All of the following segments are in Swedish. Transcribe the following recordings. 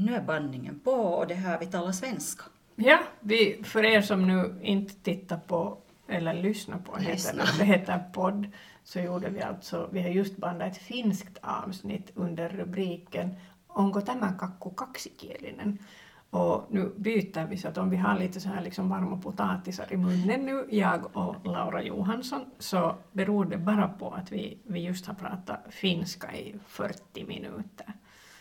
Nu är bandningen på och det här vi talar svenska. Ja, vi, för er som nu inte tittar på eller lyssnar på, Lyssna. heter det, heter podd, så gjorde vi alltså, vi har just bandat ett finskt avsnitt under rubriken Onko tämä kakku kaksikielinen? Och nu byter vi så att om vi har lite så här liksom varma potatisar i munnen nu, jag och Laura Johansson, så beror det bara på att vi, vi just har pratat finska i 40 minuter.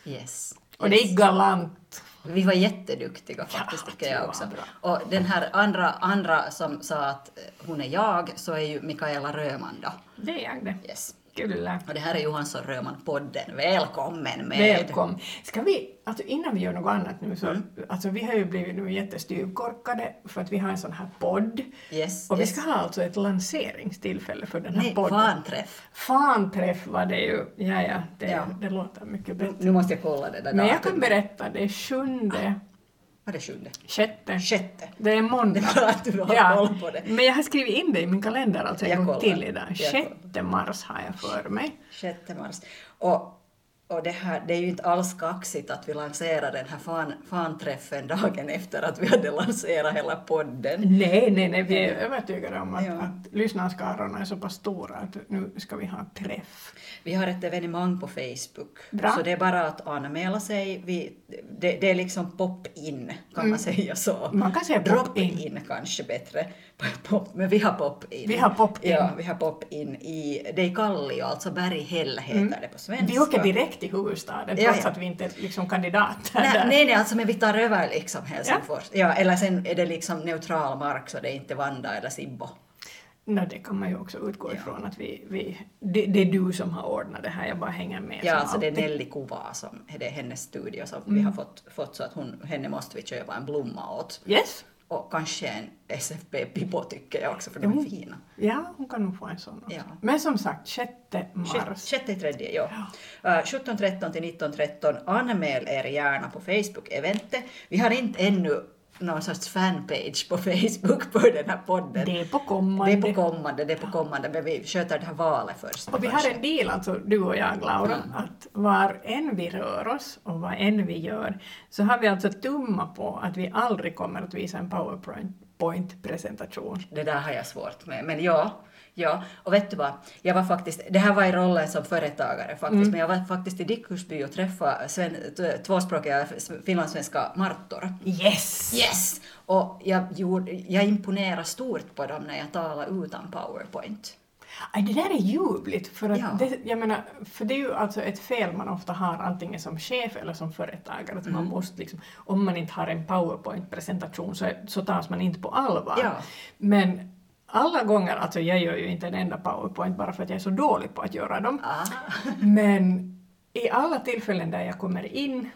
Yes. Och det är galant. Vi var jätteduktiga faktiskt, Ja, tycker jag också. Och den här andra, andra som sa att hon är jag, så är ju Mikaela Röman då. Det är jag det. Yes. Kyllä. Och det här är Johansson Röman-podden. Välkommen med! Välkommen. Ska vi, alltså innan vi gör något annat nu så, Mm. alltså vi har ju blivit nu jättestyvkorkade för att vi har en sån här podd. Yes, Och vi yes. ska ha alltså ett lanseringstillfälle för den här Nej, podden. fanträff. Fanträff var det ju. Ja, ja, det, Ja. det låter mycket bättre. nu måste jag kolla det där Men jag kan berätta, det är sjunde, Vad är det sjunde? sjätte, Sjätte. det är måndag. Det är bra att du har koll på det. Men jag har skrivit in det i min kalender alltså en Jag gång kollar. till idag. Sjätte mars har jag för mig. 6 mars. Och, och det, här, det är ju inte alls kaxigt att vi lanserar den här fan, fanträffen dagen efter att vi hade lanserat hela podden. Nej, nej, nej, vi är övertygade om att, Ja. att lyssnarskarorna är så pass stora att nu ska vi ha träff. Vi har ett evenemang på Facebook, Bra. så det är bara att anmäla sig. Vi, det, det är liksom pop-in, kan man säga så. Mm. Man kan säga pop-in. Drop-in kanske bättre. Pop, men vi har pop-in. Vi har pop-in. Ja, vi har pop-in i, det är Kallio, alltså Berghäll heter det på svenska. Mm. Vi åker direkt till huvudstaden Ja, trots ja. att vi inte är liksom kandidater Nej, där. nej, nej, alltså men vi tar över liksom Helsingfors. Ja. eller sen är det liksom neutral mark så det är inte Vanda eller Sibbo. Nå, det kan man ju också utgå ifrån att vi, vi det, det är du som har ordnat det här, jag bara hänger med Ja, alltså det är. Nelly Kuva som det är hennes studio som Mm. vi har fått, fått så att hon, henne måste vi köpa en blomma åt. Yes? Och kanske en SFP-pipo tycker jag också för de är fina. Ja, hon kan nog få en sån också. Ja. Men som sagt, 6 mars. Sjätte i tredje, ja. Uh, 17.13 till 19.13. Anmäl er gärna på Facebook-eventet. Vi har inte ännu någon sorts fanpage på Facebook för den här podden. Det är på Det kommande. är på kommande, det är på kommande, men vi sköter det här valet först. Och vi har en deal, alltså du och jag Laura, Mm. att var än vi rör oss och vad än vi gör så har vi alltså tummat på att vi aldrig kommer att visa en PowerPoint-presentation. Det där har jag svårt med, men ja. Ja, och vet du vad? Jag var faktiskt, det här var i rollen som företagare faktiskt, Mm. men jag var faktiskt i Dickusby och träffade sven, tvåspråkiga finlandssvenska martor. Yes! Yes! Och jag, gjorde, jag imponerade stort på dem när jag talade utan PowerPoint. Aj, det där är ljuvligt, för att Ja. det, jag menar, för det är ju alltså ett fel man ofta har antingen som chef eller som företagare, att Mm. man måste liksom, om man inte har en PowerPoint-presentation så, så tas man inte på allvar. Ja. Men alla gånger, alltså jag gör ju inte en enda PowerPoint bara för att jag är så dålig på att göra dem, Ah. men i alla tillfällen där jag kommer in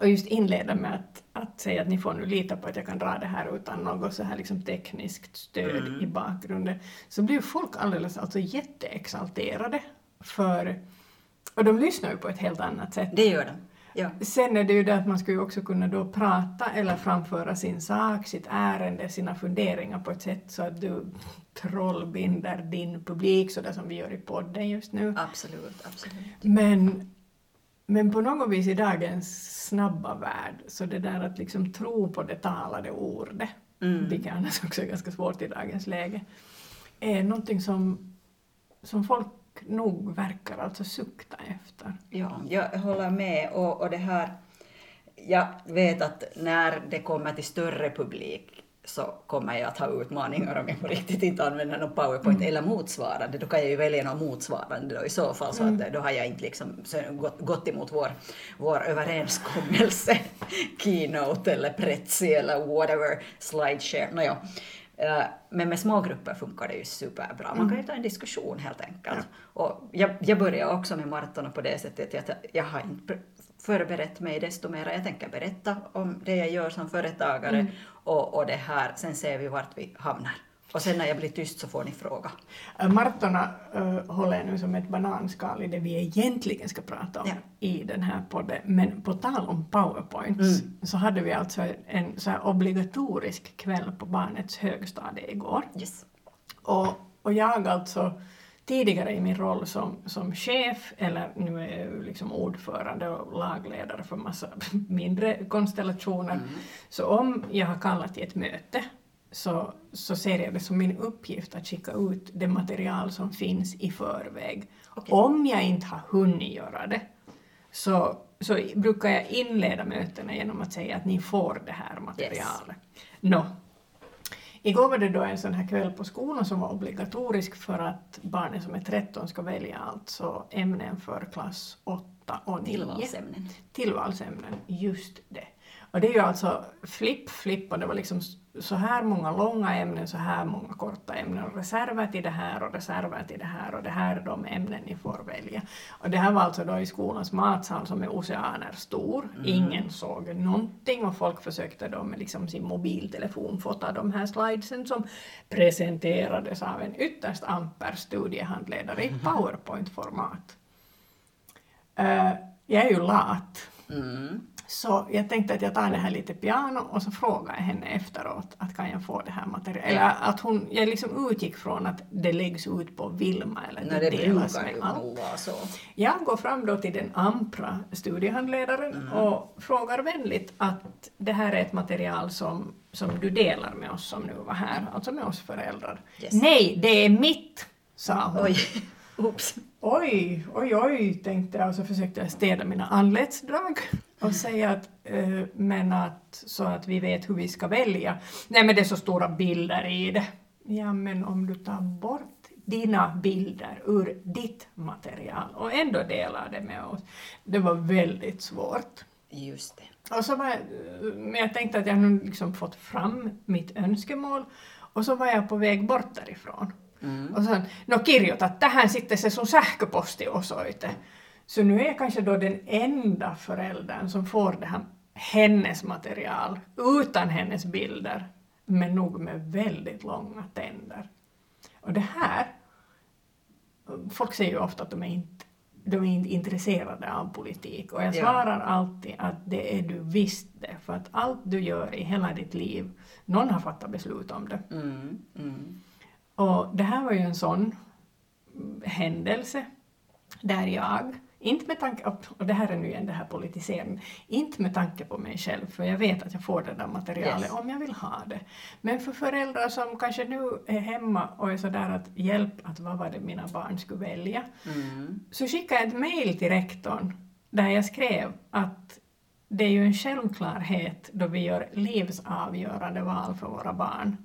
och just inleder med att, att säga att ni får nu lita på att jag kan dra det här utan något så här liksom tekniskt stöd Mm. i bakgrunden, så blir folk alldeles alltså jätteexalterade för, och de lyssnar ju på ett helt annat sätt. Det gör de. Ja. Sen är det ju det att man ju också kunna då prata eller framföra sin sak, sitt ärende, sina funderingar på ett sätt så att du trollbinder din publik så där som vi gör i podden just nu. Absolut, absolut. Men, men på något vis i dagens snabba värld, så det där att liksom tro på det talade ordet, Mm. vilket annars också är ganska svårt i dagens läge, är någonting som, som folk nog verkar alltså sukta efter. Ja, jag håller med. Och, och det här, jag vet att när det kommer till större publik så kommer jag att ha utmaningar om jag på riktigt inte använder någon PowerPoint eller motsvarande. Då kan jag ju välja något motsvarande då i så fall, så att då har jag inte liksom gått, gått emot vår, vår överenskommelse, Keynote eller Prezi eller whatever, Slideshare. Nåja. Eh, Men med små grupper funkar det ju superbra. Man kan ju ta en diskussion helt enkelt. Och jag, jag börjar också med Martorna på det sättet att jag, jag har inte förberett mig desto mer. Jag tänker berätta om det jag gör som företagare och, och det här. Sen ser vi vart vi hamnar. Och sen när jag blir tyst så får ni fråga. Äh, Martorna äh, håller nu som ett bananskal i det vi egentligen ska prata om Ja. i den här podden. Men på tal om powerpoints Mm. så hade vi alltså en så obligatorisk kväll på barnets högstadie igår. Yes. Och, och jag alltså tidigare i min roll som, som chef, eller nu är jag liksom ordförande och lagledare för massa mindre konstellationer, mm. så om jag har kallat till ett möte så, så ser jag det som min uppgift att skicka ut det material som finns i förväg. Okay. Om jag inte har hunnit göra det så, så brukar jag inleda mötena genom att säga att ni får det här materialet. Yes. No. Igår var det då en sån här kväll på skolan som var obligatorisk för att barnen som är 13 ska välja alltså ämnen för klass 8 och 9. Tillvalsämnen. Tillvalsämnen, just det. Och det är ju alltså flipp, flipp och det var liksom så här många långa ämnen, så här många korta ämnen och reserver till det här och reserver till det här och det här är de ämnen ni får välja. Och det här var alltså då i skolans matsal som är oceaner stor. Mm. Ingen såg någonting och folk försökte då med liksom sin mobiltelefon fota de här slidesen som presenterades av en ytterst amper studiehandledare i powerpoint-format. Uh, jag är ju lat. Mm. Så jag tänkte att jag tar det här lite piano och så frågar jag henne efteråt att kan jag få det här materialet. Eller att hon, jag liksom utgick från att det läggs ut på Vilma eller Nej, det, det delas med allt. Så. Jag går fram då till den ampra studiehandledaren mm. och frågar vänligt att det här är ett material som, som du delar med oss som nu var här, alltså med oss föräldrar. Yes. Nej, det är mitt, sa hon. Oj. Oops. Oj, oj, oj, tänkte jag och så försökte jag städa mina anletsdrag och säga att, uh, men att, så att vi vet hur vi ska välja. Nej men det är så stora bilder i det. Ja men om du tar bort dina bilder ur ditt material och ändå delar det med oss. Det var väldigt svårt. Just det. Och så var jag, men jag tänkte att jag nu liksom fått fram mitt önskemål och så var jag på väg bort därifrån. Mm. Och sen, no kirjoita tähän sitten se sun sähköpostiosoite. Så nu är jag kanske då den enda föräldern som får det här hennes material utan hennes bilder, men nog med väldigt långa tänder. Och det här, folk säger ju ofta att de är inte, de är inte intresserade av politik och jag svarar ja. alltid att det är du visst det, för att allt du gör i hela ditt liv, någon har fattat beslut om det. Mm, mm. Och det här var ju en sån händelse där jag, inte med tanke, och det här är nu igen det här politiseringen, inte med tanke på mig själv, för jag vet att jag får det där materialet yes. om jag vill ha det. Men för föräldrar som kanske nu är hemma och är sådär att hjälp att vad var det mina barn skulle välja, mm. så skickade jag ett mejl till rektorn där jag skrev att det är ju en självklarhet då vi gör livsavgörande val för våra barn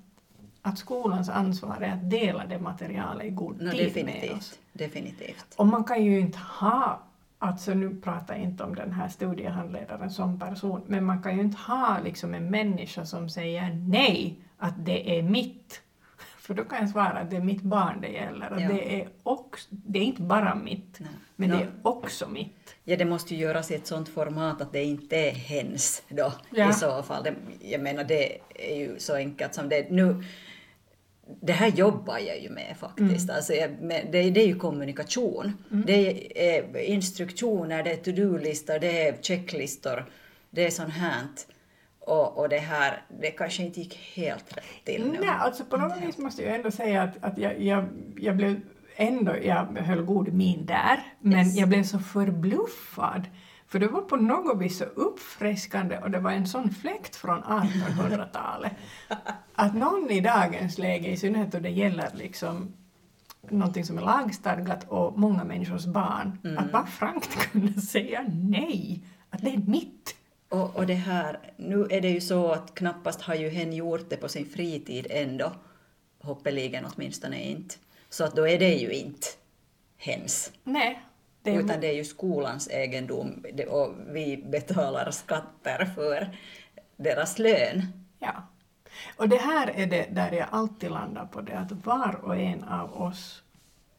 att skolans ansvar är att dela det materialet i god no, tid definitivt, med oss. Definitivt. Och man kan ju inte ha, alltså nu pratar jag inte om den här studiehandledaren som person, men man kan ju inte ha liksom en människa som säger nej, att det är mitt. För då kan jag svara att det är mitt barn det gäller. Att ja. det, är också, det är inte bara mitt, Nej. men no. det är också mitt. Ja, det måste ju göras i ett sådant format att det inte är hens då ja. i så fall. Det, jag menar, det är ju så enkelt som det Nu det här jobbar jag ju med faktiskt. Mm. Alltså, det, det, är ju kommunikation. Mm. Det är instruktioner, det är to-do-listor, det är checklistor, det är sånt här. Och, och det här, det kanske inte gick helt rätt till nu. Nej, alltså på något vis måste jag ändå säga att, att jag, jag, jag blev ändå, jag höll god min där, men yes. jag blev så förbluffad för det var på något vis så uppfriskande och det var en sån fläkt från 1800-talet att någon i dagens läge, i synnerhet då det gäller liksom någonting som är lagstadgat och många människors barn, mm. att bara frankt kunna säga nej, att det är mitt. Och, och det här, nu är det ju så att knappast har ju hen gjort det på sin fritid ändå, hoppeligen åtminstone inte. Så att då är det ju inte hens. Nej, det. Utan det är ju skolans egendom och vi betalar skatter för deras lön. Ja. Och det här är det där jag alltid landar på det att var och en av oss,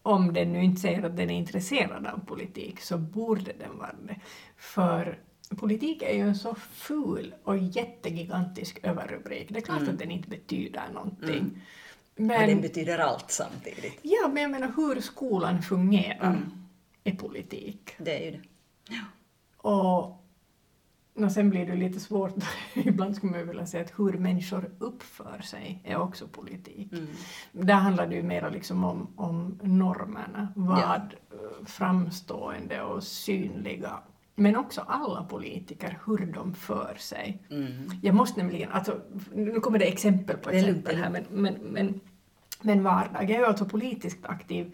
om den nu inte säger att den är intresserad av politik, så borde den vara det. För politik är ju en så ful och jättegigantisk överrubrik. Det är klart mm. att den inte betyder någonting. Mm. Men, men den betyder allt samtidigt. Ja, men jag menar hur skolan fungerar. Mm är politik. Det är ju det. Ja. Och no, sen blir det lite svårt, ibland skulle man vilja säga att hur människor uppför sig är också politik. Mm. Där handlar det ju mer liksom om, om normerna, vad Ja. framstående och synliga, men också alla politiker, hur de för sig. Mm. Jag måste nämligen, alltså, nu kommer det exempel på exempel här, men, men, men, men vardag. Jag är alltså politiskt aktiv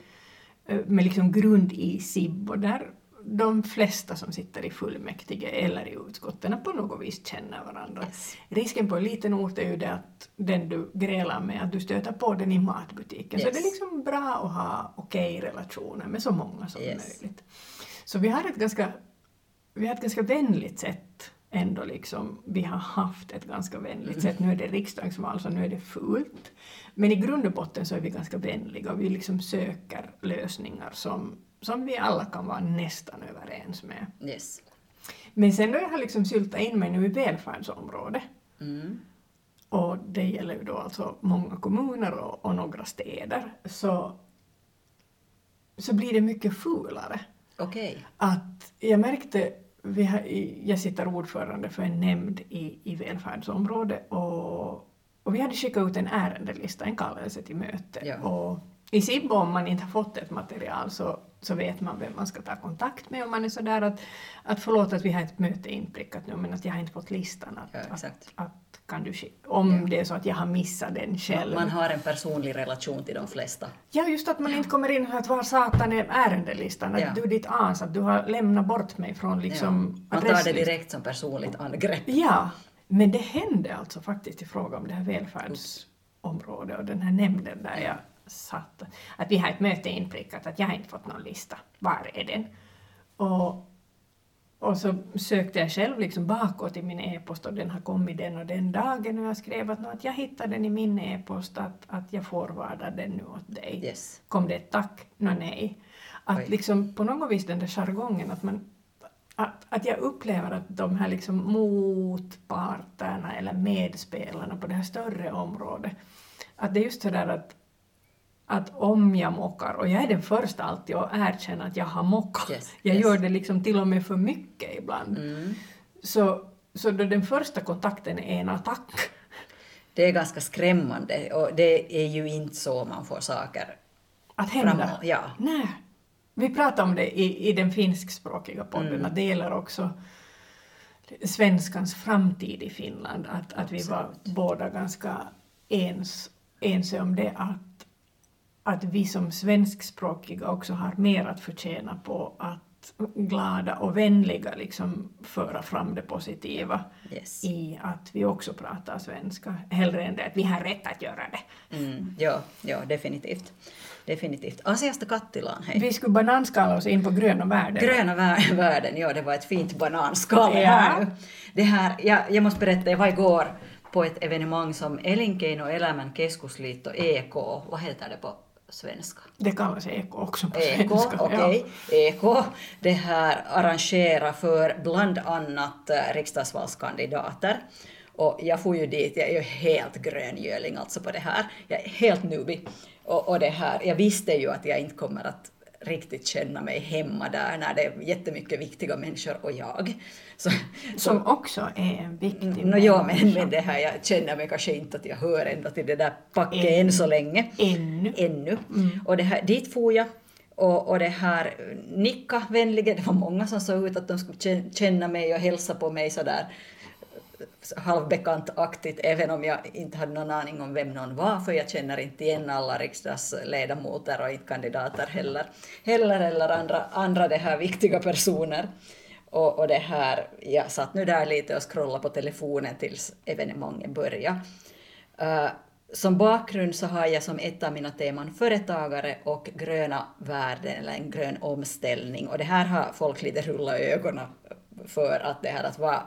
med liksom grund i SIB och där de flesta som sitter i fullmäktige eller i utskotten på något vis känner varandra. Yes. Risken på en liten ort är ju det att den du grälar med, att du stöter på den i matbutiken. Så Yes. det är liksom bra att ha okej relationer med så många som Yes. möjligt. Så vi har ett ganska, vi har ett ganska vänligt sätt ändå liksom. Vi har haft ett ganska vänligt sätt. Nu är det riksdagsval så nu är det fult. Men i grund och botten så är vi ganska vänliga och vi liksom söker lösningar som, som vi alla kan vara nästan överens med. Yes. Men sen då jag har liksom syltat in mig nu i välfärdsområdet Mm. och det gäller ju då alltså många kommuner och, och några städer så, så blir det mycket fulare. Okej. Att jag märkte, har, jag sitter ordförande för en nämnd i, i välfärdsområdet och, och vi hade skickat ut en ärendelista, en kallelse till möte. Ja. Och i SIB om man inte har fått ett material så, så vet man vem man ska ta kontakt med om man är sådär att, att förlåt att vi har ett möte inprickat nu men att jag har inte fått listan. Att, Ja, att, att kan du, om Ja. det är så att jag har missat den själv. Man har en personlig relation till de flesta. Ja, just att man inte kommer in och att var satan är ärendelistan? Att Ja. du ditt ans, att du har lämnat bort mig från liksom. Man tar det direkt som personligt angrepp. Ja, men det hände alltså faktiskt i fråga om det här välfärdsområdet och den här nämnden där jag satt. Att vi har ett möte inprickat, att jag har inte fått någon lista. Var är den? Och, och så sökte jag själv liksom bakåt i min e-post och den har kommit den och den dagen och jag skrev att, att jag hittade den i min e-post att, att jag forwardar den nu åt dig. Yes. Kom det ett tack? Nå nej. Att Oj. liksom på något vis den där jargongen att man att, att jag upplever att de här liksom motparterna eller medspelarna på det här större området, att det är just sådär att, att om jag mockar, och jag är den första alltid att erkänna att jag har mockat, Yes, jag yes. gör det liksom till och med för mycket ibland, Mm. så, så då den första kontakten är en attack, Det är ganska skrämmande och det är ju inte så man får saker att hända. framåt. Ja. Nej. Vi pratade om det i, i den finskspråkiga podden, Mm. att det gäller också svenskans framtid i Finland, att, att vi var båda ganska ens, ense om det, att, att vi som svenskspråkiga också har mer att förtjäna på att glada och vänliga liksom föra fram det positiva Yes. i att vi också pratar svenska, hellre än det att vi har rätt att göra det. Mm. Ja, ja, definitivt. Definitivt. Asiasta kattilan, hej. Vi skulle bananskala oss in på gröna världen. Gröna vär- världen, ja det var ett fint bananskal Ja. här nu. Det här, jag, jag måste berätta, jag var igår på ett evenemang som Elinkeinoelämän keskusliitto EK, vad heter det på svenska? Det kallas eko också på EK, svenska. okej. EK, det här arrangerar för bland annat eh, riksdagsvalskandidater. Och jag får ju dit, jag är ju helt gröngöling alltså på det här. Jag är helt nubig. Och, och det här, jag visste ju att jag inte kommer att riktigt känna mig hemma där när det är jättemycket viktiga människor och jag. Så, Som också är en viktig Nå ja, men, men det här, jag känner mig kanske inte att jag hör ända till det där packet Än. än så länge. Ännu. Ännu. Mm. Och det här, dit for jag och, och det här nicka vänligen, det var många som såg ut att de skulle kä- känna mig och hälsa på mig sådär halvbekantaktigt, även om jag inte hade någon aning om vem någon var, för jag känner inte igen alla riksdagsledamöter och inte kandidater heller, heller eller andra, andra det här viktiga personer. Och, och det här, jag satt nu där lite och scrollade på telefonen tills evenemanget började. Uh, som bakgrund så har jag som ett av mina teman företagare och gröna värden eller en grön omställning. Och det här har folk lite rullat ögonen för att det här att vad,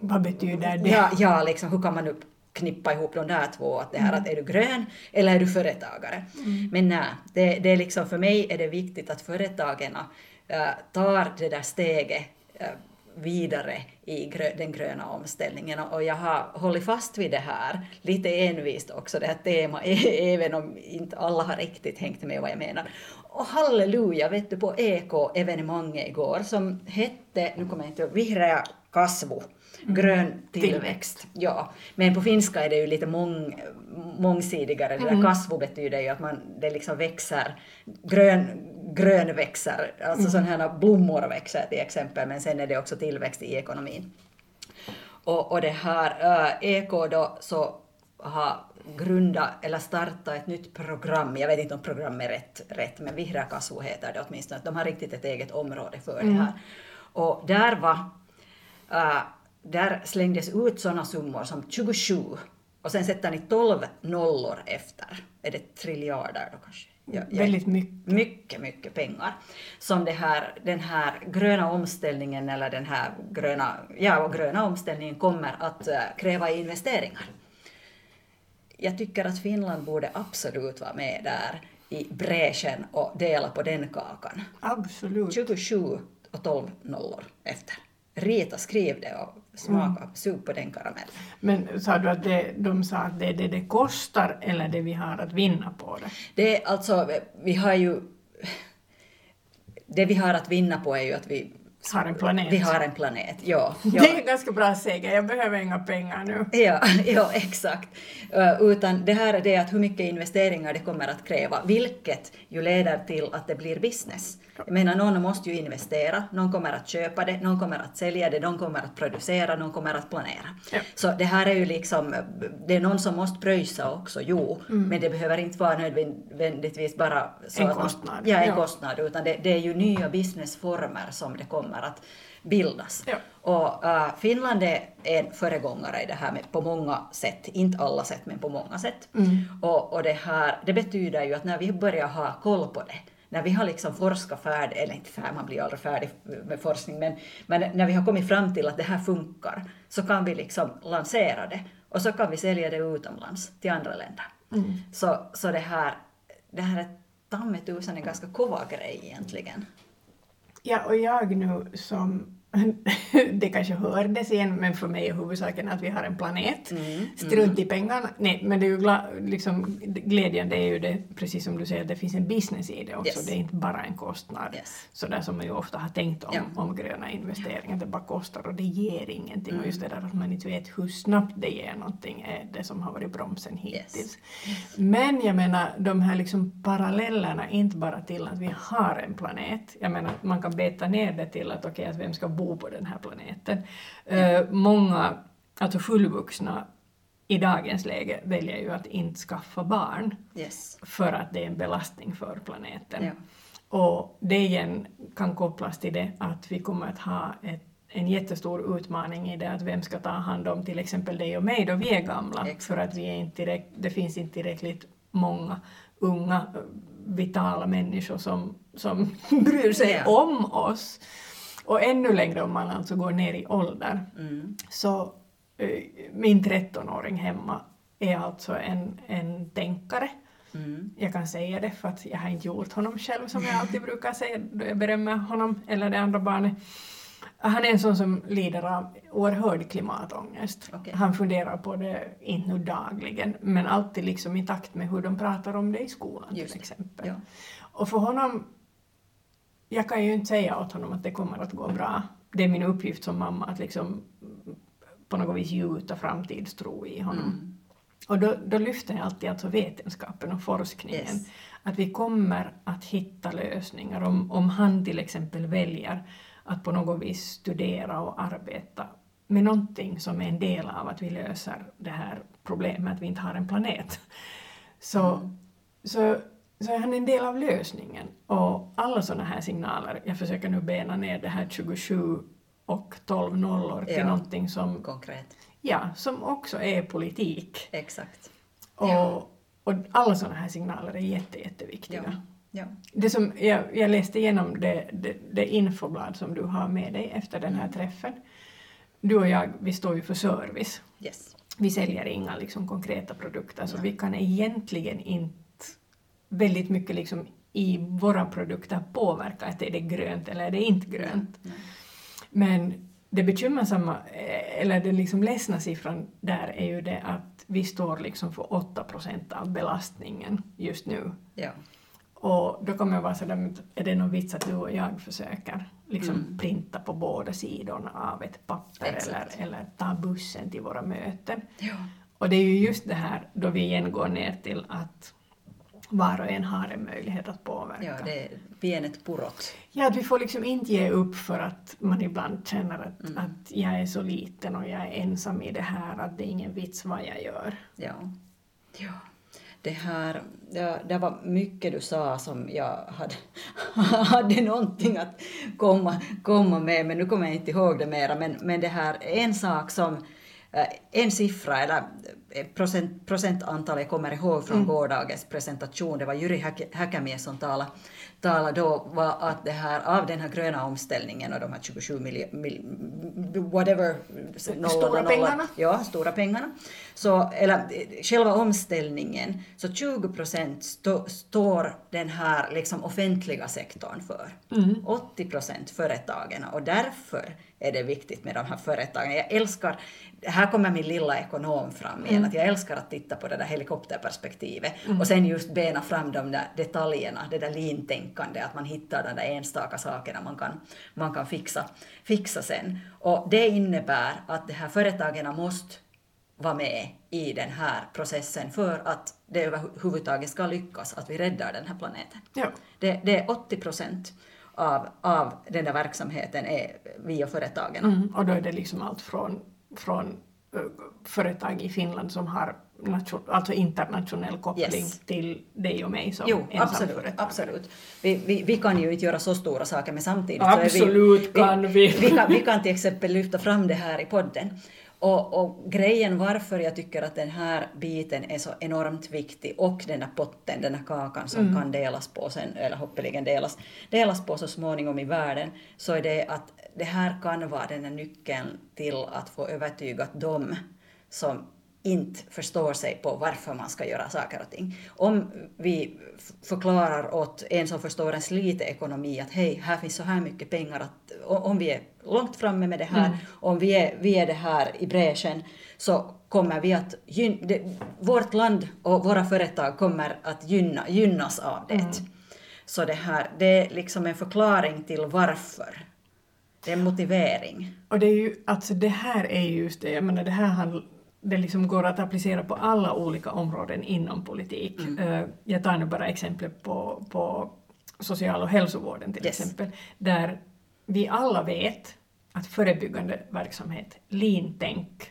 vad betyder det? Ja, ja liksom, hur kan man nu knippa ihop de där två? Att det här att är du grön eller är du företagare? Men nej, det, det är liksom, för mig är det viktigt att företagen äh, tar det där steget äh, vidare i grö, den gröna omställningen och jag har hållit fast vid det här lite envist också, det här temat, även om inte alla har riktigt hängt med vad jag menar. Och halleluja, vet du, på EK-evenemanget igår som hette, nu kommer jag inte ihåg, Vihreä kasvu, grön tillväxt. Ja, men på finska är det ju lite mång, mångsidigare. Det där kasvu betyder ju att man, det liksom växer, grön, grön växer, alltså sådana här blommor växer till exempel, men sen är det också tillväxt i ekonomin. Och, och det här äh, EK då så har grundat eller startat ett nytt program, jag vet inte om programmet är rätt, rätt men Vihreä kasvu heter det åtminstone, de har riktigt ett eget område för det här. Och där var äh, där slängdes ut sådana summor som 27 och sen sätter ni 12 nollor efter. Är det triljarder då kanske? Ja. Väldigt mycket. Mycket, mycket pengar. Som det här, den här gröna omställningen eller den här gröna, ja, gröna omställningen kommer att uh, kräva investeringar. Jag tycker att Finland borde absolut vara med där i bräschen och dela på den kakan. Absolut. 27 och 12 nollor efter. Rita, skriv det och smaka, mm. sug på den karamellen. Men sa du att det, de sa att det är det det kostar eller det vi har att vinna på det? Det är alltså, vi har ju... Det vi har att vinna på är ju att vi har en planet. Vi har en planet, ja. ja. Det är en ganska bra seger, jag behöver inga pengar nu. Ja, ja exakt. Uh, utan det här är det att hur mycket investeringar det kommer att kräva, vilket ju leder till att det blir business. Jag menar, någon måste ju investera, någon kommer att köpa det, någon kommer att sälja det, någon kommer att producera, någon kommer att planera. Ja. Så det här är ju liksom, det är någon som måste pröjsa också, jo, Mm. men det behöver inte vara nödvändigtvis bara så En att man- kostnad, Ja, en ja. kostnad, utan det, det är ju nya businessformer som det kommer att bildas. Ja. Och äh, Finland är en föregångare i det här med, på många sätt, inte alla sätt men på många sätt. Mm. Och, och det här, det betyder ju att när vi börjar ha koll på det, när vi har liksom forskat färdigt, eller inte färdigt, man blir aldrig färdig med forskning, men, men när vi har kommit fram till att det här funkar, så kan vi liksom lansera det och så kan vi sälja det utomlands till andra länder. Mm. Så, så det här, det här är ta tusan en ganska kova grej egentligen. Ja, och jag nu som det kanske hördes igen, men för mig är huvudsaken att vi har en planet. Mm, Strunt i pengarna. Nej, men det är ju gla- liksom, glädjande är ju det, precis som du säger, att det finns en business i det också. Yes. Det är inte bara en kostnad. Yes. Sådär som man ju ofta har tänkt om, Ja. om gröna investeringar, det bara kostar och det ger ingenting. Mm. Och just det där att man inte vet hur snabbt det ger någonting är det som har varit bromsen hittills. Men jag menar, de här liksom parallellerna, inte bara till att vi har en planet. Jag menar, man kan beta ner det till att okej, att vem ska bo på den här planeten? Eh, många, alltså fullvuxna i dagens läge väljer ju att inte skaffa barn Yes. för att det är en belastning för planeten. Ja. Och det igen kan kopplas till det att vi kommer att ha ett, en jättestor utmaning i det att vem ska ta hand om till exempel dig och mig då vi är gamla. Exakt. För att vi är inte direkt, det finns inte tillräckligt många unga eh, vitala människor som, som bryr sig Ja. om oss. Och ännu längre om man alltså går ner i ålder. Mm. Så eh, min 13-åring hemma är alltså en, en tänkare. Mm. Jag kan säga det för att jag har inte gjort honom själv som jag alltid brukar säga då jag berömmer honom eller det andra barnet. Han är en sån som lider av oerhörd klimatångest. Okej. Han funderar på det, inte nu dagligen, men alltid liksom i takt med hur de pratar om det i skolan Just till exempel. Ja. Och för honom, jag kan ju inte säga åt honom att det kommer att gå bra. Det är min uppgift som mamma att liksom på något vis gjuta framtidstro i honom. Mm. Och då, då lyfter jag alltid alltså vetenskapen och forskningen. Yes. Att vi kommer att hitta lösningar om, om han till exempel väljer att på något vis studera och arbeta med någonting som är en del av att vi löser det här problemet att vi inte har en planet. Så, så, så är han en del av lösningen. Och alla sådana här signaler, jag försöker nu bena ner det här 27 och 12 nollor till Ja. någonting som, Konkret. ja, som också är politik. Exakt. Och, och alla sådana här signaler är jätte, jätteviktiga. Ja. Ja. Det som, jag, jag läste igenom det, det, det infoblad som du har med dig efter den här träffen. Du och jag, vi står ju för service. Yes. Vi säljer inga liksom, konkreta produkter, så vi kan egentligen inte väldigt mycket liksom, i våra produkter påverka att är det grönt eller är det inte grönt. Nej. Men det bekymmersamma, eh, eller den liksom ledsna siffran där är ju det att vi står liksom för 8 procent av belastningen just nu. Ja. Och då kommer jag vara sådär, är det någon vits att du och jag försöker liksom Mm. printa på båda sidorna av ett papper eller, eller ta bussen till våra möten. Ja. Och det är ju just det här då vi igen går ner till att var och en har en möjlighet att påverka. ja, det är pienet purot. Ja, att vi får liksom inte ge upp för att man ibland känner att, Mm. att jag är så liten och jag är ensam i det här, att det är ingen vits vad jag gör. Ja. ja. Det här, det, det var mycket du sa som jag hade, hade någonting att komma, komma med, men nu kommer jag inte ihåg det mera. Men, men det här, en sak som, en siffra eller eh, procent, procentantal jag kommer ihåg från gårdagens presentation, det var Jyri Häk- Häkämies som talade, talade då, var att det här, av den här gröna omställningen och de här 27 miljoner, mil, whatever, Stora pengarna. Ja, stora pengarna. Så, eller eh, själva omställningen, så 20 procent stå, står den här liksom offentliga sektorn för. 80 procent företagen och därför är det viktigt med de här företagen. Jag älskar, här kommer min lilla ekonom fram igen, att jag älskar att titta på det där helikopterperspektivet och sen just bena fram de där detaljerna, det där lintänkande, att man hittar de där enstaka sakerna man kan, man kan fixa, fixa sen. Och det innebär att de här företagen måste vara med i den här processen för att det överhuvudtaget ska lyckas, att vi räddar den här planeten. Ja. Det, det är 80 procent av, av den där verksamheten är via företagen. Mm, och då är det liksom allt från, från företag i Finland som har nation, alltså internationell koppling Yes. till dig och mig som Jo, absolut. absolut. Vi, vi, vi kan ju inte göra så stora saker, men samtidigt så Absolut är vi, kan vi. Vi kan, vi kan till exempel lyfta fram det här i podden. Och, och grejen varför jag tycker att den här biten är så enormt viktig och den där potten, den där kakan som kan delas på sen, eller hoppeligen delas, delas på så småningom i världen, så är det att det här kan vara den här nyckeln till att få övertyga dem som inte förstår sig på varför man ska göra saker och ting. Om vi förklarar åt en som förstår en lite ekonomi att hej, här finns så här mycket pengar att om vi är långt framme med det här, om vi är, vi är det här i bräschen, så kommer vi att gyn- det, vårt land och våra företag kommer att gynna, gynnas av det. Så det här, det är liksom en förklaring till varför. Det är en motivering. Och det är ju, alltså det här är ju just det, jag menar det här handl- det liksom går att applicera på alla olika områden inom politik. Eh, Jag tar nu bara exempel på, på social och hälsovården till Yes. exempel, där vi alla vet att förebyggande verksamhet, lean-tänk,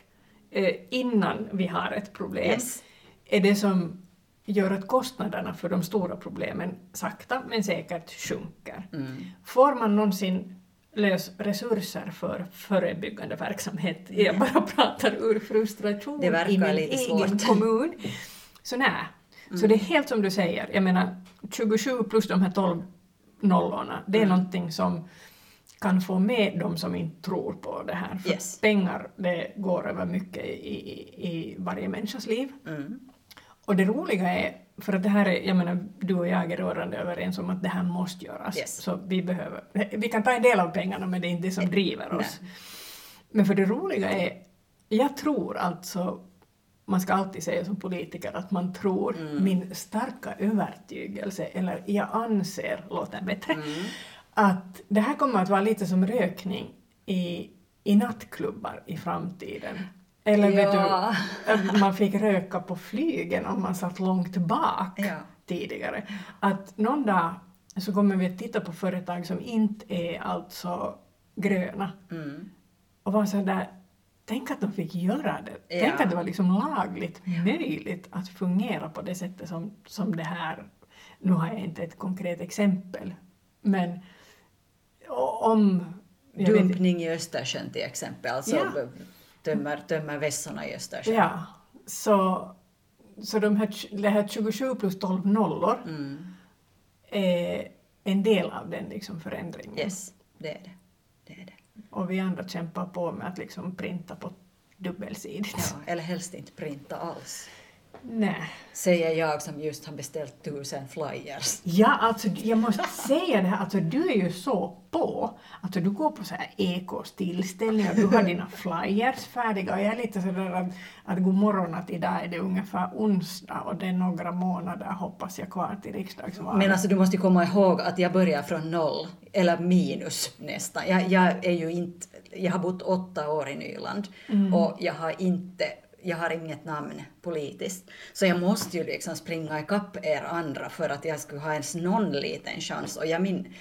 eh, innan vi har ett problem, Yes. är det som gör att kostnaderna för de stora problemen sakta men säkert sjunker. Mm. Får man någonsin lös resurser för förebyggande verksamhet? Jag bara pratar ur frustration i min egen svårt. kommun. Så nej. Så det är helt som du säger, jag menar 27 plus de här 12 nollorna, det är Mm. någonting som kan få med de som inte tror på det här. För Yes. pengar, det går över mycket i, i, i varje människas liv. Mm. Och det roliga är, för att det här är, jag menar, du och jag är rörande överens om att det här måste göras. Yes. Så vi behöver, vi kan ta en del av pengarna men det är inte det som driver oss. Men för det roliga är, jag tror alltså, man ska alltid säga som politiker att man tror, min starka övertygelse, eller jag anser, låter bättre, att det här kommer att vara lite som rökning i, i nattklubbar i framtiden. Eller vet Ja. du, att man fick röka på flygen om man satt långt bak Ja. tidigare. Att någon dag så kommer vi att titta på företag som inte är alltså gröna Mm. och vara sådär, tänk att de fick göra det. Ja. Tänk att det var liksom lagligt möjligt att fungera på det sättet som, som det här, nu har jag inte ett konkret exempel, men om... jag vet- Dumpning i Östersjön till exempel, alltså Ja. Tömmer, tömmer vässorna i Östersjön. Ja, så, så de här, det här 27 plus 12 nollor Mm. är en del av den liksom förändringen. Yes, det är det. det, är det. Och vi andra kämpar på med att liksom printa på dubbelsidigt. Ja, eller helst inte printa alls. Nej. Säger jag som just har beställt tusen flyers. Ja, alltså jag måste säga det här, alltså du är ju så på. Alltså du går på så här ekostillställningar, du har dina flyers färdiga och jag är lite sådär att, att god morgon att idag är det ungefär onsdag och det är några månader hoppas jag kvar till riksdagsvalet. Men alltså du måste komma ihåg att jag börjar från noll, eller minus nästan. Jag, jag är ju inte, jag har bott åtta år i Nyland och jag har inte jag har inget namn politiskt. Så jag måste ju liksom springa ikapp er andra för att jag skulle ha ens någon liten chans. Och jag min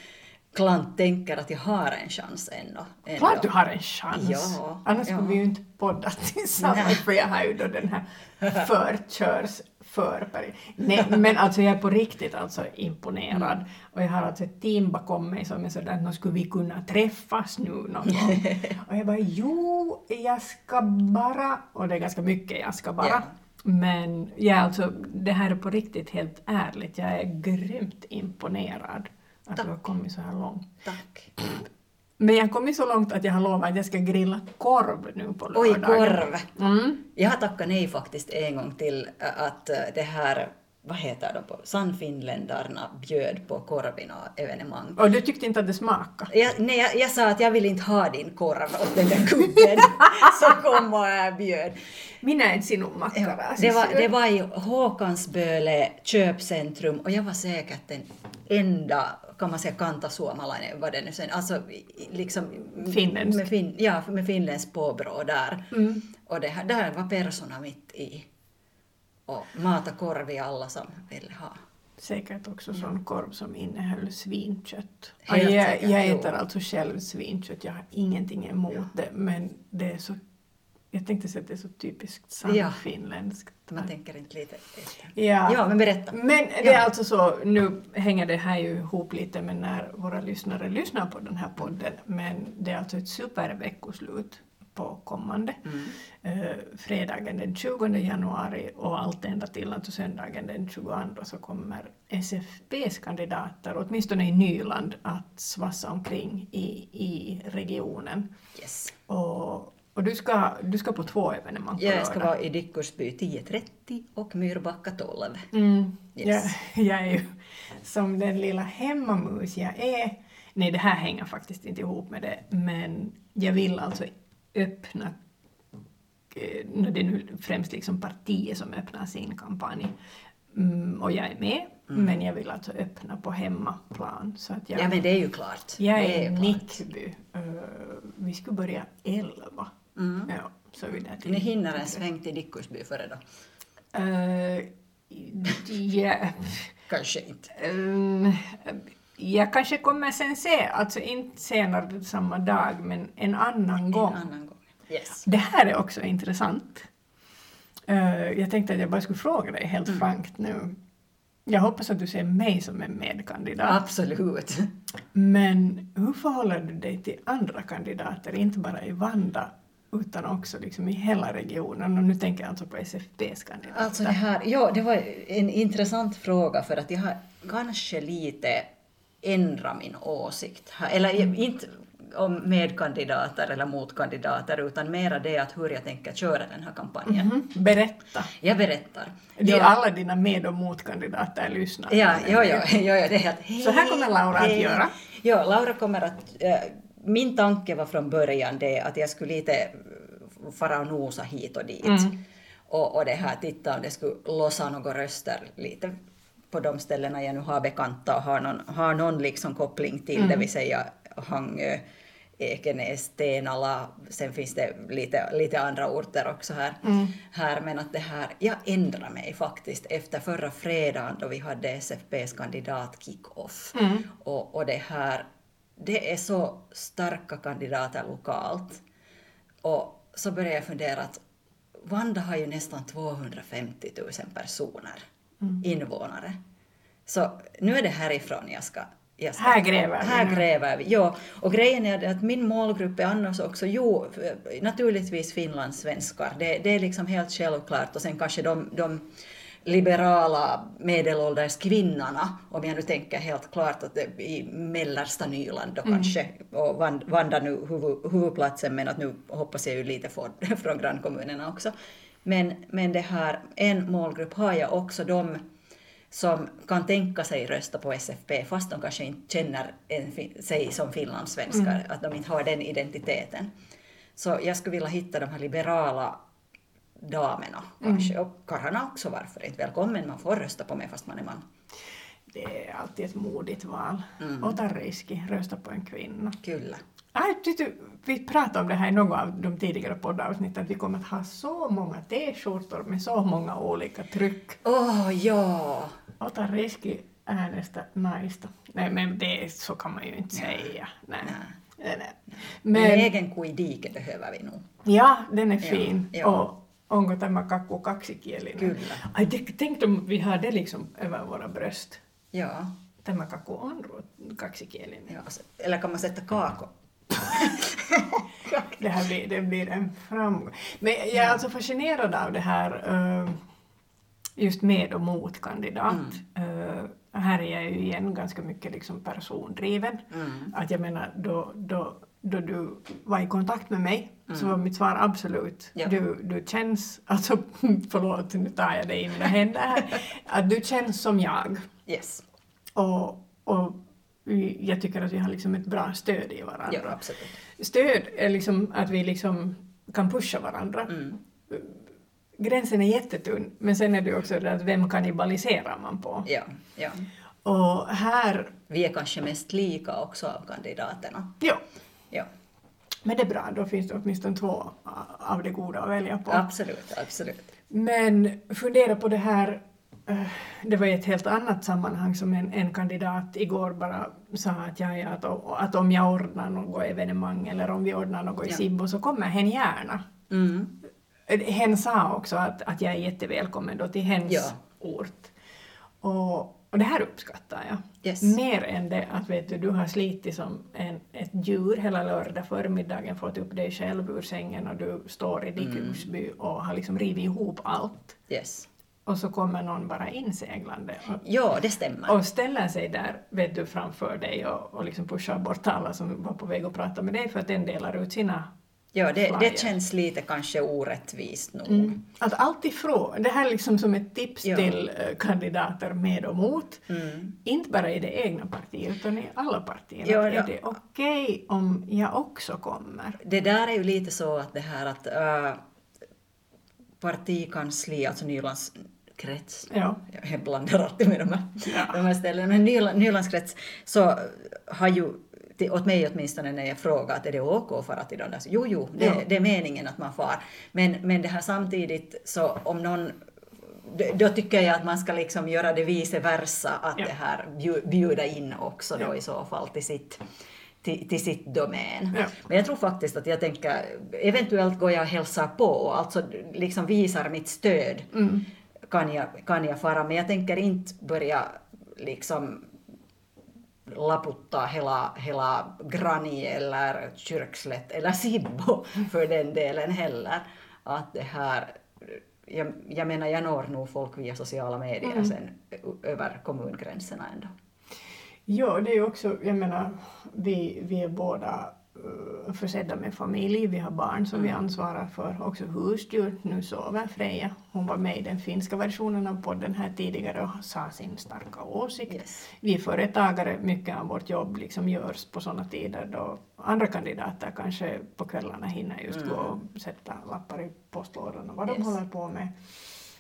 klant tänker att jag har en chans ändå. ändå. Klart du har en chans! Ja, Annars skulle ja. vi ju inte podda tillsammans Nej. för jag har ju då den här förkörs förperiod. Nej, men alltså jag är på riktigt alltså imponerad. Mm. Och jag har alltså ett team bakom mig som är sådär att nu skulle vi kunna träffas nu någon gång. och jag bara jo, jag ska bara, och det är ganska mycket jag ska bara. Ja. Men ja, alltså det här är på riktigt helt ärligt, jag är grymt imponerad att Tack. du har kommit så här långt. Tack. Men jag har kommit så långt att jag har lovat att jag ska grilla korv nu på Oj, lördagen. korv! Mm. Jag har tackat nej faktiskt en gång till äh, att äh, det här, vad heter de på, Sannfinländarna bjöd på korv i något evenemang. Och du tyckte inte att det smakade? Jag, nej, jag, jag sa att jag vill inte ha din korv åt den där gubben som kom och erbjöd. Minä en sinun makkaraa. Det var, det var i Håkansböle köpcentrum och jag var säkert den enda, kan man säga, kantasuomalainen, vad det nu sen, alltså i- liksom... Finländsk. Med, fin, ja, med finländskt påbrå där. Mm. Och det här, där var persona mitt i. Och mata korvi alla som ville ha. Säkert också sån korv som innehöll svinkött. Helt jag, säkert, jag jo. äter alltså själv svinkött, jag har ingenting emot det, men det är så... Jag tänkte säga att det är så typiskt Ja. sannfinländskt. Man tänker inte lite efter. Ja. Ja, men berätta. Men det är Ja. alltså så, nu hänger det här ju ihop lite med när våra lyssnare lyssnar på den här podden, men det är alltså ett superveckoslut på kommande. Mm. Eh, fredagen den 20 januari och allt ända till alltså söndagen den 22 så kommer SFPs kandidater, åtminstone i Nyland, att svassa omkring i, i regionen. Yes. Och, och du, ska, du ska på två evenemang på Jag ska vara i Dickorsby 10.30 och Myrbacka 12. Mm, Yes. jag, jag är ju som den lilla hemmamus jag är. Nej, det här hänger faktiskt inte ihop med det, men jag vill alltså öppna eh, det är nu främst liksom partiet som öppnar sin kampanj. Mm, och jag är med, men jag vill alltså öppna på hemmaplan. Så att jag, Ja, men det är ju klart. jag är klart. Nickby. Eh, vi skulle börja elva. Mm. Ja, så vi där till. Ni hinner en sväng till Dickorsby före då? Eh, ja, Kanske inte. Um, jag kanske kommer sen se, alltså inte senare samma dag, men en annan gång. En annan gång. Yes. Det här är också intressant. Eh, jag tänkte att jag bara skulle fråga dig helt Mm. frankt nu. Jag hoppas att du ser mig som en medkandidat. Absolut. Men hur förhåller du dig till andra kandidater, inte bara i Vanda, utan också liksom i hela regionen? Och nu tänker jag alltså på SFPs kandidater. Alltså det här, ja, det var en intressant fråga för att jag har kanske lite ändrat min åsikt här. Eller Mm. inte om medkandidater eller motkandidater utan mera det att hur jag tänker köra den här kampanjen. Mhm. Berätta. Jag berättar. Det är alla dina med och motkandidater lyssnar. Ja, jo, jo, jo, det är helt... Så här kommer Laura att hej. göra. Ja, Laura kommer att... äh, min tanke var från början det att jag skulle lite äh, fara och nosa hit och dit. Mm. Och, och det här, titta om det skulle lossa några röster lite på de ställena jag nu har bekanta och har någon, har någon liksom koppling till, Mm. det vill säga Hangö, Ekenäs, Tenala, sen finns det lite, lite andra orter också här. Mm. här. Men att det här, jag ändrade mig faktiskt efter förra fredagen då vi hade SFPs kandidat kick-off. Mm. Och, och det här, det är så starka kandidater lokalt. Och så började jag fundera att Vanda har ju nästan 250 000 personer, Mm. invånare. Så nu är det härifrån jag ska... Jag ska Här gräver vi Här gräver vi, ja. Och grejen är att min målgrupp är annars också, jo, naturligtvis finlandssvenskar. Det, det är liksom helt självklart. Och sen kanske de, de liberala medelålders kvinnorna, om jag nu tänker helt klart att det i mellersta Nyland då kanske, och Van- Vanda nu huvud, huvudplatsen, men att nu hoppas jag ju lite från, från grannkommunerna också. Men, men det här, en målgrupp har jag också, de som kan tänka sig rösta på SFP fast de kanske inte känner en, sig som finlandssvenskar, Mm. att de inte har den identiteten. Så jag skulle vilja hitta de här liberala damerna kanske, Mm. och karlarna också, varför inte? Välkommen, man får rösta på mig fast man är man. Det är alltid ett modigt val. Mm. Ota riski, rösta på en kvinna. Kyllä. Jag tyckte, vi pratade om det här i något av de tidigare poddavsnitten, att vi kommer att ha så många t-skjortor med så många olika tryck. Åh, ja! Ota riski, äänestä naista. Nej, men det så kan man ju inte säga. Nej. Nej. Nej, nej. En Men egen kuidike behöver vi nog. ja, den är Ja, fin. ja. Och onko tämä kakku kaksikielinen? Kyllä. Ai, tänk om vi har det liksom över våra bröst. Ja. Tämä kakku on kaksikielinen. ja. Eller kan man sätta kakor? Det här blir, det blir en framgång. Men jag är alltså fascinerad av det här eh, just med och mot kandidat. Eh, här är jag ju igen ganska mycket liksom persondriven. Mm. Att jag menar, då, då, då du var i kontakt med mig så var mitt svar absolut. Ja. Du, du känns, alltså förlåt nu tar jag dig i mina händer här, att du känns som jag. Yes. Och, och jag tycker att vi har liksom ett bra stöd i varandra. Ja, absolut. Stöd är liksom att vi liksom kan pusha varandra. Mm. Gränsen är jättetunn, men sen är det också det att vem kannibaliserar man på? Ja, ja. Och här, Vi är kanske mest lika också av kandidaterna. ja, Ja, men det är bra, då finns det åtminstone två av det goda att välja på. absolut, absolut. Men fundera på det här, eh, det var i ett helt annat sammanhang som en, en kandidat igår bara sa att, ja, ja, att, att om jag ordnar något evenemang eller om vi ordnar något i Ja. Sibbo så kommer hen gärna. Mm. Hen sa också att, att jag är jättevälkommen då till hens Ja. ort. Och, och det här uppskattar jag. Yes. Mer än det att vet du, du har slitit som en, ett djur hela lördag förmiddagen, fått upp dig själv ur sängen och du står i ditt Mm. husby och har liksom rivit ihop allt. Yes. Och så kommer någon bara inseglande och, Ja, det stämmer. och ställer sig där vet du, framför dig och, och liksom pushar bort alla som var på väg att prata med dig för att den delar ut sina Ja, det, det känns lite kanske orättvist nog. Mm. Att alltifrån, det här är liksom som ett tips Ja. till eh, kandidater med och mot, Mm. inte bara i det egna partiet utan i alla partier. Ja, Att ja. Är det okej om jag också kommer? Det där är ju lite så att det här att äh, partikansli, alltså Nylands krets, Ja. jag blandar alltid med de här, Ja. de här ställena, men Nyland, krets så har ju till- åt mig åtminstone när jag frågar att är det OK att fara till de där, så jo, jo, det, Ja. det är meningen att man far. Men, men det här samtidigt, så om någon då- tycker jag att man ska liksom göra det vice versa, att Ja. det här bju- bjuda in också då Ja. i så fall till sitt, till, till sitt domän. Ja. Men jag tror faktiskt att jag tänker, eventuellt går jag och hälsar på, alltså liksom visar mitt stöd, Mm. kan, jag, kan jag fara, men jag tänker inte börja liksom laputtaa hela, hela Grani eller Kyrkslätt eller Sibbo för den delen heller. Att det här, jag, jag menar jag når nog folk via sociala medier Mm. sen över kommungränserna ändå. Ja, det är också, jag menar, vi, vi är båda försedda med familj, vi har barn som vi Mm. ansvarar för, också husdjur. Nu sover Freja, hon var med i den finska versionen av podden här tidigare och sa sin starka åsikt. Yes. Vi företagare, mycket av vårt jobb liksom görs på sådana tider då andra kandidater kanske på kvällarna hinner just Mm. gå och sätta lappar i postlådan och vad de Yes. håller på med.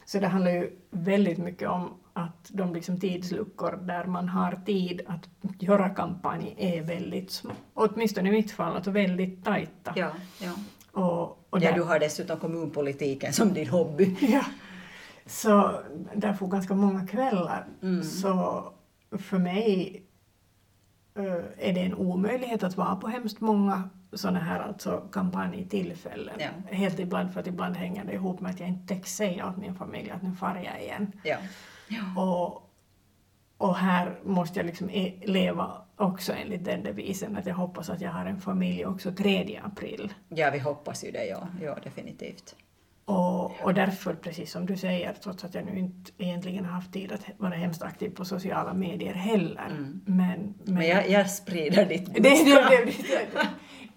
Så det handlar ju väldigt mycket om att de liksom tidsluckor där man har tid att göra kampanj är väldigt små. Åtminstone i mitt fall, alltså väldigt tajta. Ja, ja. Och, och ja, du har dessutom kommunpolitiken som din hobby. Ja. Så där får ganska många kvällar. Mm. Så för mig eh, är det en omöjlighet att vara på hemskt många sådana här alltså kampanjtillfällen. Ja. Helt ibland för att ibland hänger det ihop med att jag inte täcks säga åt min familj att nu far jag igen. Ja. ja. Och, och här måste jag liksom e- leva också enligt den devisen att jag hoppas att jag har en familj också 3 april. Ja, vi hoppas ju det, ja. Ja, definitivt. Och, och därför, precis som du säger, trots att jag nu inte egentligen har haft tid att vara hemskt aktiv på sociala medier heller. Mm. Men, men, Men jag, jag sprider ditt budskap.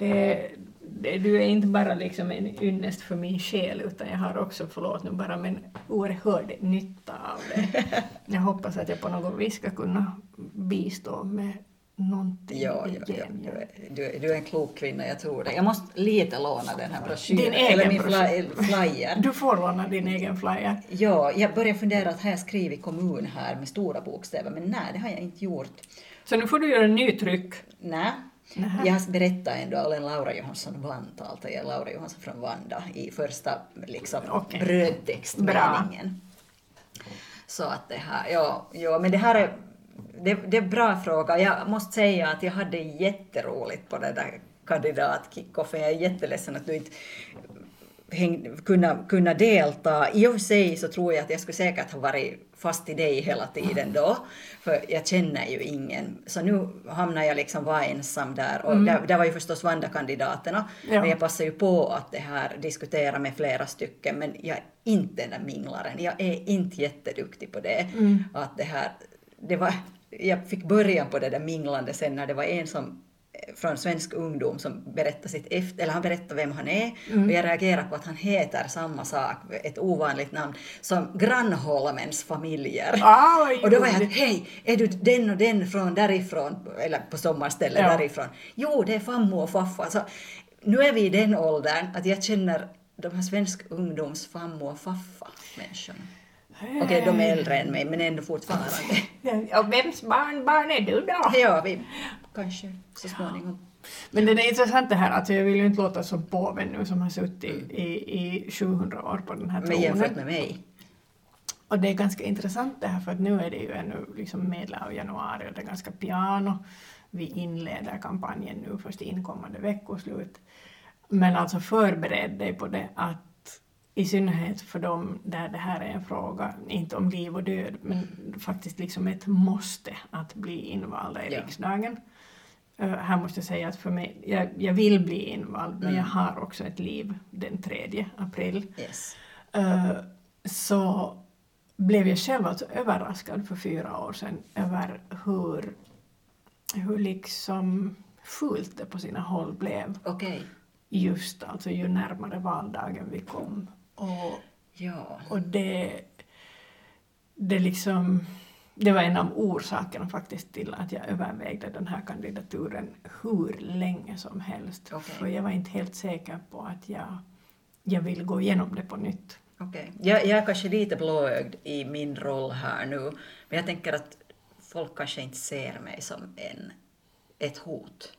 Det, det, du är inte bara liksom en ynnest för min själ utan jag har också, förlåt nu bara, men oerhörd nytta av det. Jag hoppas att jag på något vis ska kunna bistå med någonting Ja, i ja. Du, är, du, är, en klok kvinna, jag tror det. Jag måste lite låna den här broschyren, Din egen eller min broschyr. fly, flyer. Du får låna din egen flyer. Ja, jag börjar fundera att har jag skrivit kommun här med stora bokstäver, men nej, det har jag inte gjort. Så nu får du göra en ny tryck. Nej. Nähä. Jag berättade ändå alla Laura Johansson vann alltså jag är Laura Johansson från Vanda i första liksom, Okej. brödtextmeningen. Så att det här, ja, ja men det här är, det, det är en bra fråga. Jag måste säga att jag hade jätteroligt på den där kandidatkickoffen. Jag är jätteledsen att du inte häng, kunna, kunna delta. I och för sig så tror jag att jag skulle säkert ha varit fast i dig hela tiden då, för jag känner ju ingen. Så nu hamnar jag liksom var ensam där och där, där var ju förstås Vanda-kandidaterna, Ja. men jag passar ju på att det här diskutera med flera stycken, men jag är inte den där minglaren. Jag är inte jätteduktig på det. Att det här, det var, jag fick början på det där minglande sen när det var en som från svensk ungdom som berättade sitt efter, eller han berättade vem han är och jag reagerar på att han heter samma sak, ett ovanligt namn, som Grannholmens familjer. Vad och då var jag ljuvligt. hej, är du den och den från därifrån, eller på sommarstället Ja. därifrån? Jo, det är fammo och faffa. Så, nu är vi i den åldern att jag känner de här svensk ungdoms fammo och faffa människorna. Okej, de är äldre än mig, men ändå fortfarande. Och vems barn, barn är du då? Ja, vi kanske så småningom. Men det är intressant det här, alltså jag vill ju inte låta som påven nu som har suttit i, i 700 år på den här Men jämfört tronen. med mig. Och det är ganska intressant det här för att nu är det ju ännu liksom medel av januari och det är ganska piano. Vi inleder kampanjen nu först inkommande veckoslut. Men alltså förbered dig på det att i synnerhet för dem där det här är en fråga, inte om liv och död, men faktiskt liksom ett måste att bli invalda i Ja. riksdagen. Eh, här måste jag säga att för mig, jag, jag vill bli invald, men jag har också ett liv den 3 april. Yes. Eh, så blev jag själv alltså överraskad för fyra år sedan över hur, hur liksom fult det på sina håll blev Okej. just alltså ju närmare valdagen vi kom. Och, Ja. och det, det liksom det var en av orsakerna faktiskt till att jag övervägde den här kandidaturen hur länge som helst. Okej. För jag var inte helt säker på att jag, jag vill gå igenom det på nytt. Okej. Jag, jag är kanske lite blåögd i min roll här nu, men jag tänker att folk kanske inte ser mig som en, ett hot.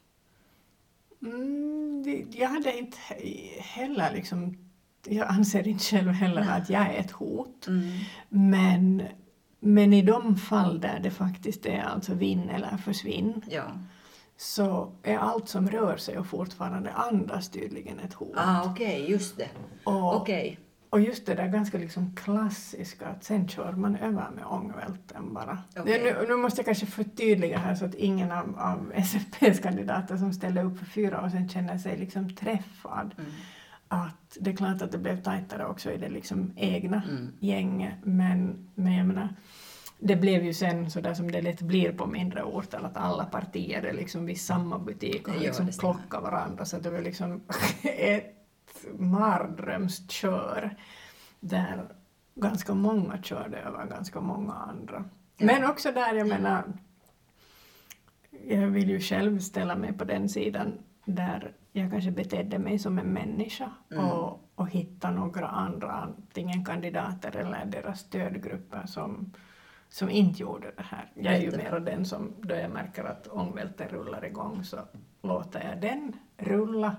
Mm, det- jag hade inte he- heller liksom, jag anser inte själv heller att jag är ett hot. Men, men i de fall där det faktiskt är alltså vinn eller försvinn Ja. så är allt som rör sig och fortfarande andas tydligen ett hot. Ah, okej, just det. Och, Okej. och just det där ganska liksom klassiska att sen kör man över med ångvälten bara. Okej. Nu, nu måste jag kanske förtydliga här så att ingen av, av SFPs kandidater som ställde upp för fyra år sedan känner sig liksom träffad. Mm. Att det är klart att det blev tajtare också i det liksom egna Mm. gänget men, men jag menar det blev ju sen så där som det lätt blir på mindre orter att alla partier är liksom vid samma butik och liksom plockar varandra så det var liksom ett mardrömskör där ganska många körde över ganska många andra. Ja. Men också där, jag menar, jag vill ju själv ställa mig på den sidan där jag kanske betedde mig som en människa Mm. och, och hitta några andra, antingen kandidater eller deras stödgrupper som, som inte gjorde det här. Jag är ju Jättebra. mer den som, då jag märker att ångvälten rullar igång så låter jag den rulla.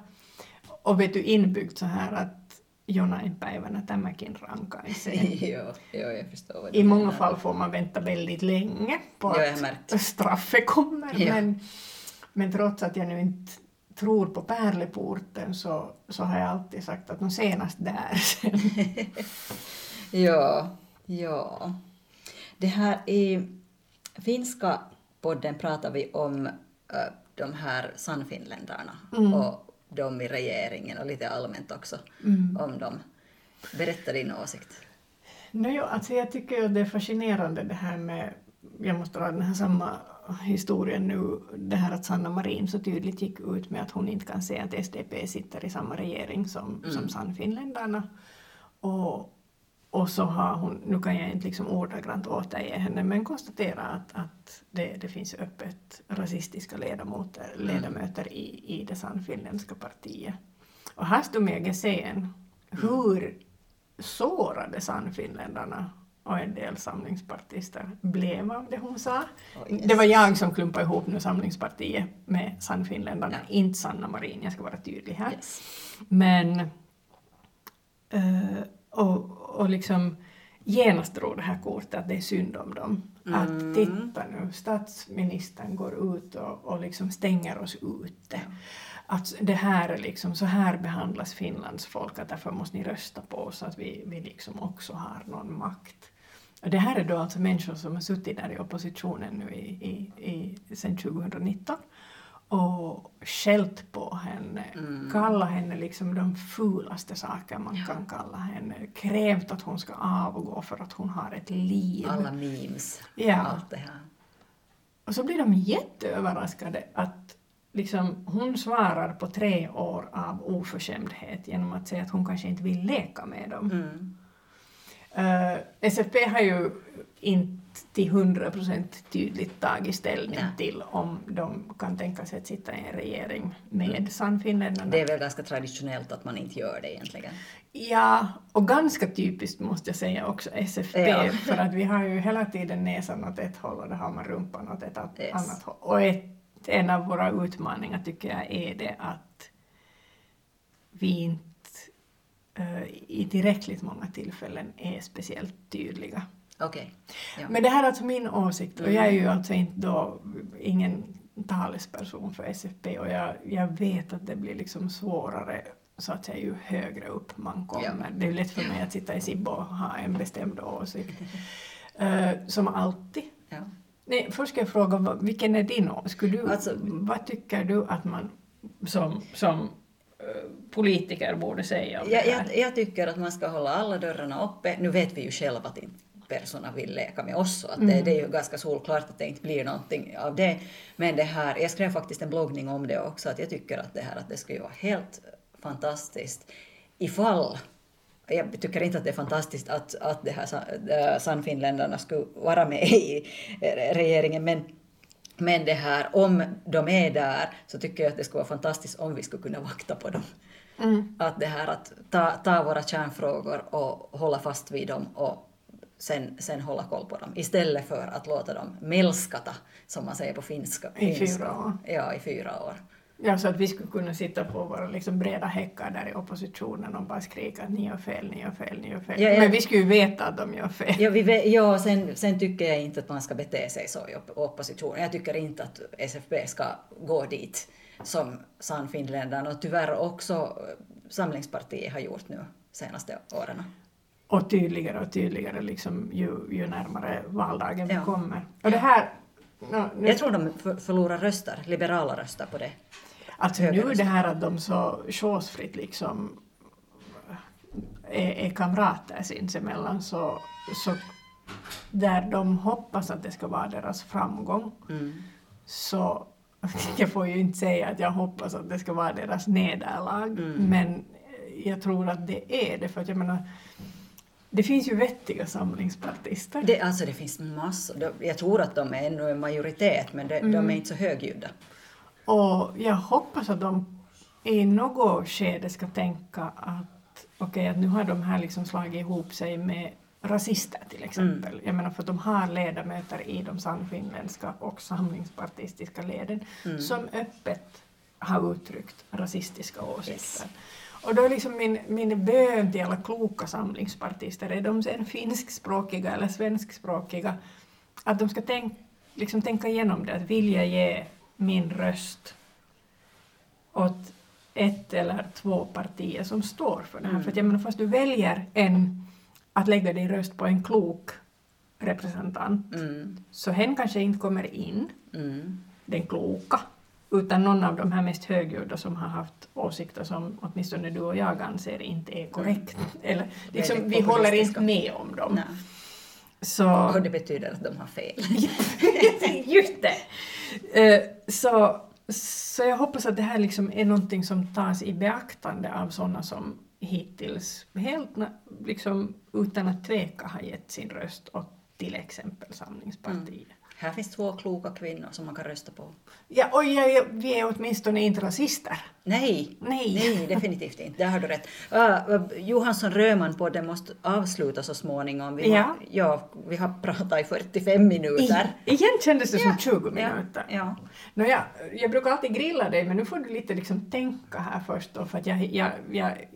Och vet du inbyggt så här att jonain päivänä tämäkin rankaisee. ja, ja, jag förstår I många menar. fall får man vänta väldigt länge på märkt. att straffet kommer. Men, men trots att jag nu inte tror på pärleporten så, så har jag alltid sagt att nå senast där sen. Ja, ja. Det här i finska podden pratar vi om äh, de här sannfinländarna Mm. och de i regeringen och lite allmänt också Mm. om dem. Berätta din åsikt. No, jo, alltså jag tycker det är fascinerande det här med jag måste dra den här samma historien nu, det här att Sanna Marin så tydligt gick ut med att hon inte kan se att SDP sitter i samma regering som, Mm. som Sannfinländarna. Och, och så har hon, nu kan jag inte liksom ordagrant återge henne, men konstatera att, att det, det finns öppet rasistiska ledamöter, ledamöter i, i det sannfinländska partiet. Och här stod Mege scen hur sårade sannfinländarna och en del samlingspartister blev av det hon sa. Oh, yes. Det var jag som klumpade ihop nu Samlingspartiet med Sannfinländarna, Ja. inte Sanna Marin, jag ska vara tydlig här. Yes. Men eh, och, och liksom genast drog det här kortet att det är synd om dem. Mm. Att titta nu, statsministern går ut och, och liksom stänger oss ute. Att det här är liksom, så här behandlas Finlands folk, att därför måste ni rösta på oss att vi, vi liksom också har någon makt. Det här är då alltså människor som har suttit där i oppositionen nu i, i, i, sedan 2019 och skällt på henne, Mm. kallat henne liksom de fulaste saker man kan kalla henne, krävt att hon ska avgå för att hon har ett liv. Alla memes, Ja. allt det här. Och så blir de jätteöverraskade att liksom, hon svarar på tre år av oförskämdhet genom att säga att hon kanske inte vill leka med dem. Mm. Eh, SFP har ju inte till hundra procent tydligt tagit ställning Nej. till om de kan tänka sig att sitta i en regering med Sannfinländarna. Det är väl ganska traditionellt att man inte gör det egentligen. Ja, och ganska typiskt måste jag säga också SFP, Ja. för att vi har ju hela tiden näsan åt ett håll och det har man rumpan åt ett Yes. annat håll. Och ett, en av våra utmaningar tycker jag är det att vi inte i tillräckligt många tillfällen är speciellt tydliga. Okej. Ja. Men det här är alltså min åsikt och jag är ju alltså inte då ingen talesperson för SFP och jag, jag vet att det blir liksom svårare så att säga ju högre upp man kommer. Ja. Det är lätt för mig att sitta i Sibbo och ha en bestämd åsikt. Eh, som alltid. Ja. Nej, först ska jag fråga, vilken är din åsikt? Alltså- vad tycker du att man som, som eh, politiker borde säga om Jag, det här? jag, jag tycker att man ska hålla alla dörrarna uppe. Nu vet vi ju själva att inte personerna vill leka med oss, så att det, Mm. det är ju ganska solklart att det inte blir någonting av det. Men det här, jag skrev faktiskt en bloggning om det också, att jag tycker att det här att det skulle vara helt fantastiskt ifall jag tycker inte att det är fantastiskt att, att det här sa- äh, Sannfinländarna skulle vara med i regeringen, men men det här, om de är där så tycker jag att det skulle vara fantastiskt om vi skulle kunna vakta på dem. Mm. Att det här att ta, ta våra kärnfrågor och hålla fast vid dem och sen, sen hålla koll på dem. Istället för att låta dem melskata, som man säger på finska. I finska. fyra år. Ja, i fyra år. Ja, så att vi skulle kunna sitta på våra liksom breda häckar där i oppositionen och bara skrika att ni gör fel, ni gör fel, ni gör fel. Ja, ja. Men vi skulle ju veta att de gör fel. Ja, vi vet, ja sen, sen tycker jag inte att man ska bete sig så i op- opposition. Jag tycker inte att SFP ska gå dit som Sannfinländarna och tyvärr också Samlingspartiet har gjort nu senaste åren. Och tydligare och tydligare liksom ju, ju närmare valdagen vi Ja. kommer. Och det här... nå, nu, Jag tror de för, förlorar röster, liberala röster på det. Alltså nu det här att de så chosefritt liksom är, är kamrater sinsemellan så, så där de hoppas att det ska vara deras framgång Mm. så jag får ju inte säga att jag hoppas att det ska vara deras nederlag, Mm. men jag tror att det är det, för att jag menar, det finns ju vettiga samlingspartister. Det, alltså det finns massor. De- Jag tror att de är ännu en majoritet, men de, de Mm. är inte så högljudda. Och jag hoppas att de i något skede ska tänka att okej, att nu har de här liksom slagit ihop sig med rasister till exempel. Jag menar för att de har ledamöter i de sannfinländska och samlingspartistiska leden Mm. som öppet har uttryckt rasistiska åsikter. Yes. Och då är liksom min, min bön till alla kloka samlingspartister, är de sen finskspråkiga eller svenskspråkiga, att de ska tänk, liksom tänka igenom det, att vilja ge min röst åt ett eller två partier som står för det här. Mm. För att jag menar, fast du väljer en, att lägga din röst på en klok representant, Mm. så hen kanske inte kommer in, Mm. den kloka, utan någon av de här mest högljudda som har haft åsikter som åtminstone du och jag anser inte är korrekt. Eller liksom, vi håller inte med om dem. Nej. Så... Och det betyder att de har fel. Just det! Eh, Så, så jag hoppas att det här liksom är någonting som tas i beaktande av sådana som hittills helt liksom, utan att tveka har gett sin röst åt till exempel Samlingspartiet. Här finns två kloka kvinnor som man kan rösta på. Ja, och ja, ja, vi är åtminstone inte rasister. Nej, Nej. nej definitivt inte. Där har du rätt. Uh, Johansson Röman på det måste avsluta så småningom. Vi, Ja. har, ja, vi har pratat i 45 minuter. I, igen kändes det som Ja, 20 minuter. Ja, ja. Nåja, jag brukar alltid grilla dig, men nu får du lite liksom tänka här först då, för att jag, jag, jag,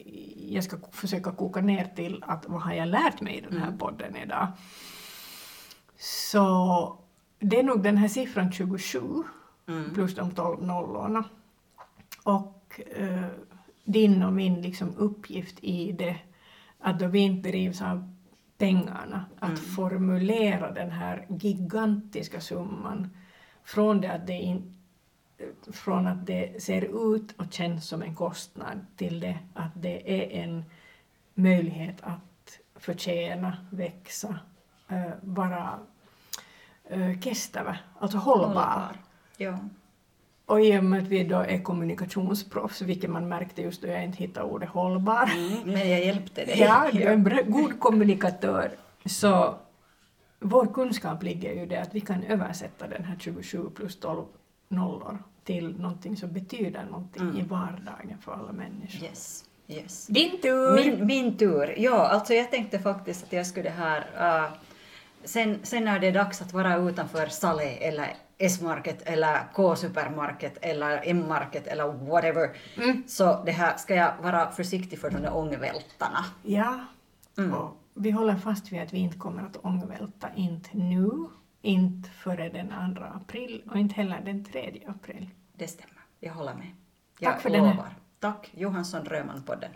jag ska försöka koka ner till att vad har jag lärt mig i den här podden idag. Så det är nog den här siffran 27 Mm. plus de 12 nollorna. Och eh, din och min liksom uppgift i det, att då vi inte drivs av pengarna, att formulera den här gigantiska summan från det att det in, från att det ser ut och känns som en kostnad till det att det är en möjlighet att förtjäna, växa, eh, vara eh, kestävä, alltså hållbar. Ja. Och i och med att vi då är kommunikationsproffs, vilket man märkte just då jag inte hittade ordet hållbar, Mm, men jag hjälpte dig. Ja, du är en god kommunikatör. Så vår kunskap ligger ju i det att vi kan översätta den här 27 plus 12 nollor till någonting som betyder någonting i vardagen för alla människor. Yes, yes. Din tur! Min, min tur. Ja, alltså jag tänkte faktiskt att jag skulle här... Uh, sen, sen när det är dags att vara utanför Sale eller S-market eller K-supermarket eller M-market eller whatever, Mm. så det här ska jag vara försiktig för de där ångvältarna. Ja, Mm. och vi håller fast vid att vi inte kommer att ångvälta, inte nu, inte före den 2 april och inte heller den 3 april. Det stämmer, jag håller med. Tack Jag för den här- lovar. Tack, Johansson Röman-podden.